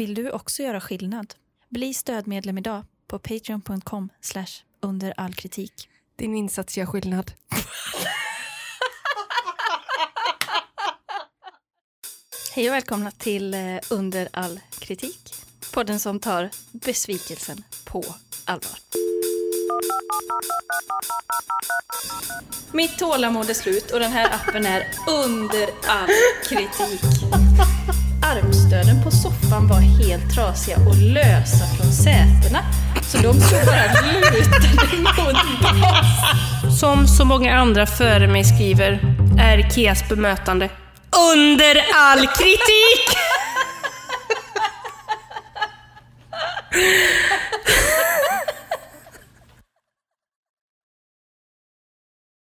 Vill du också göra skillnad? Bli stödmedlem idag på patreon.com under all kritik. Din insats gör skillnad. Hej och välkomna till eh, Under all kritik. Podden som tar besvikelsen på allvar. Mitt tålamod är slut och den här appen är under all kritik. Armstöden på soffan var helt trasiga och lösa från sätena. Så de stod bara lutade mot bas. Som så många andra före mig skriver är Ikeas bemötande under all kritik!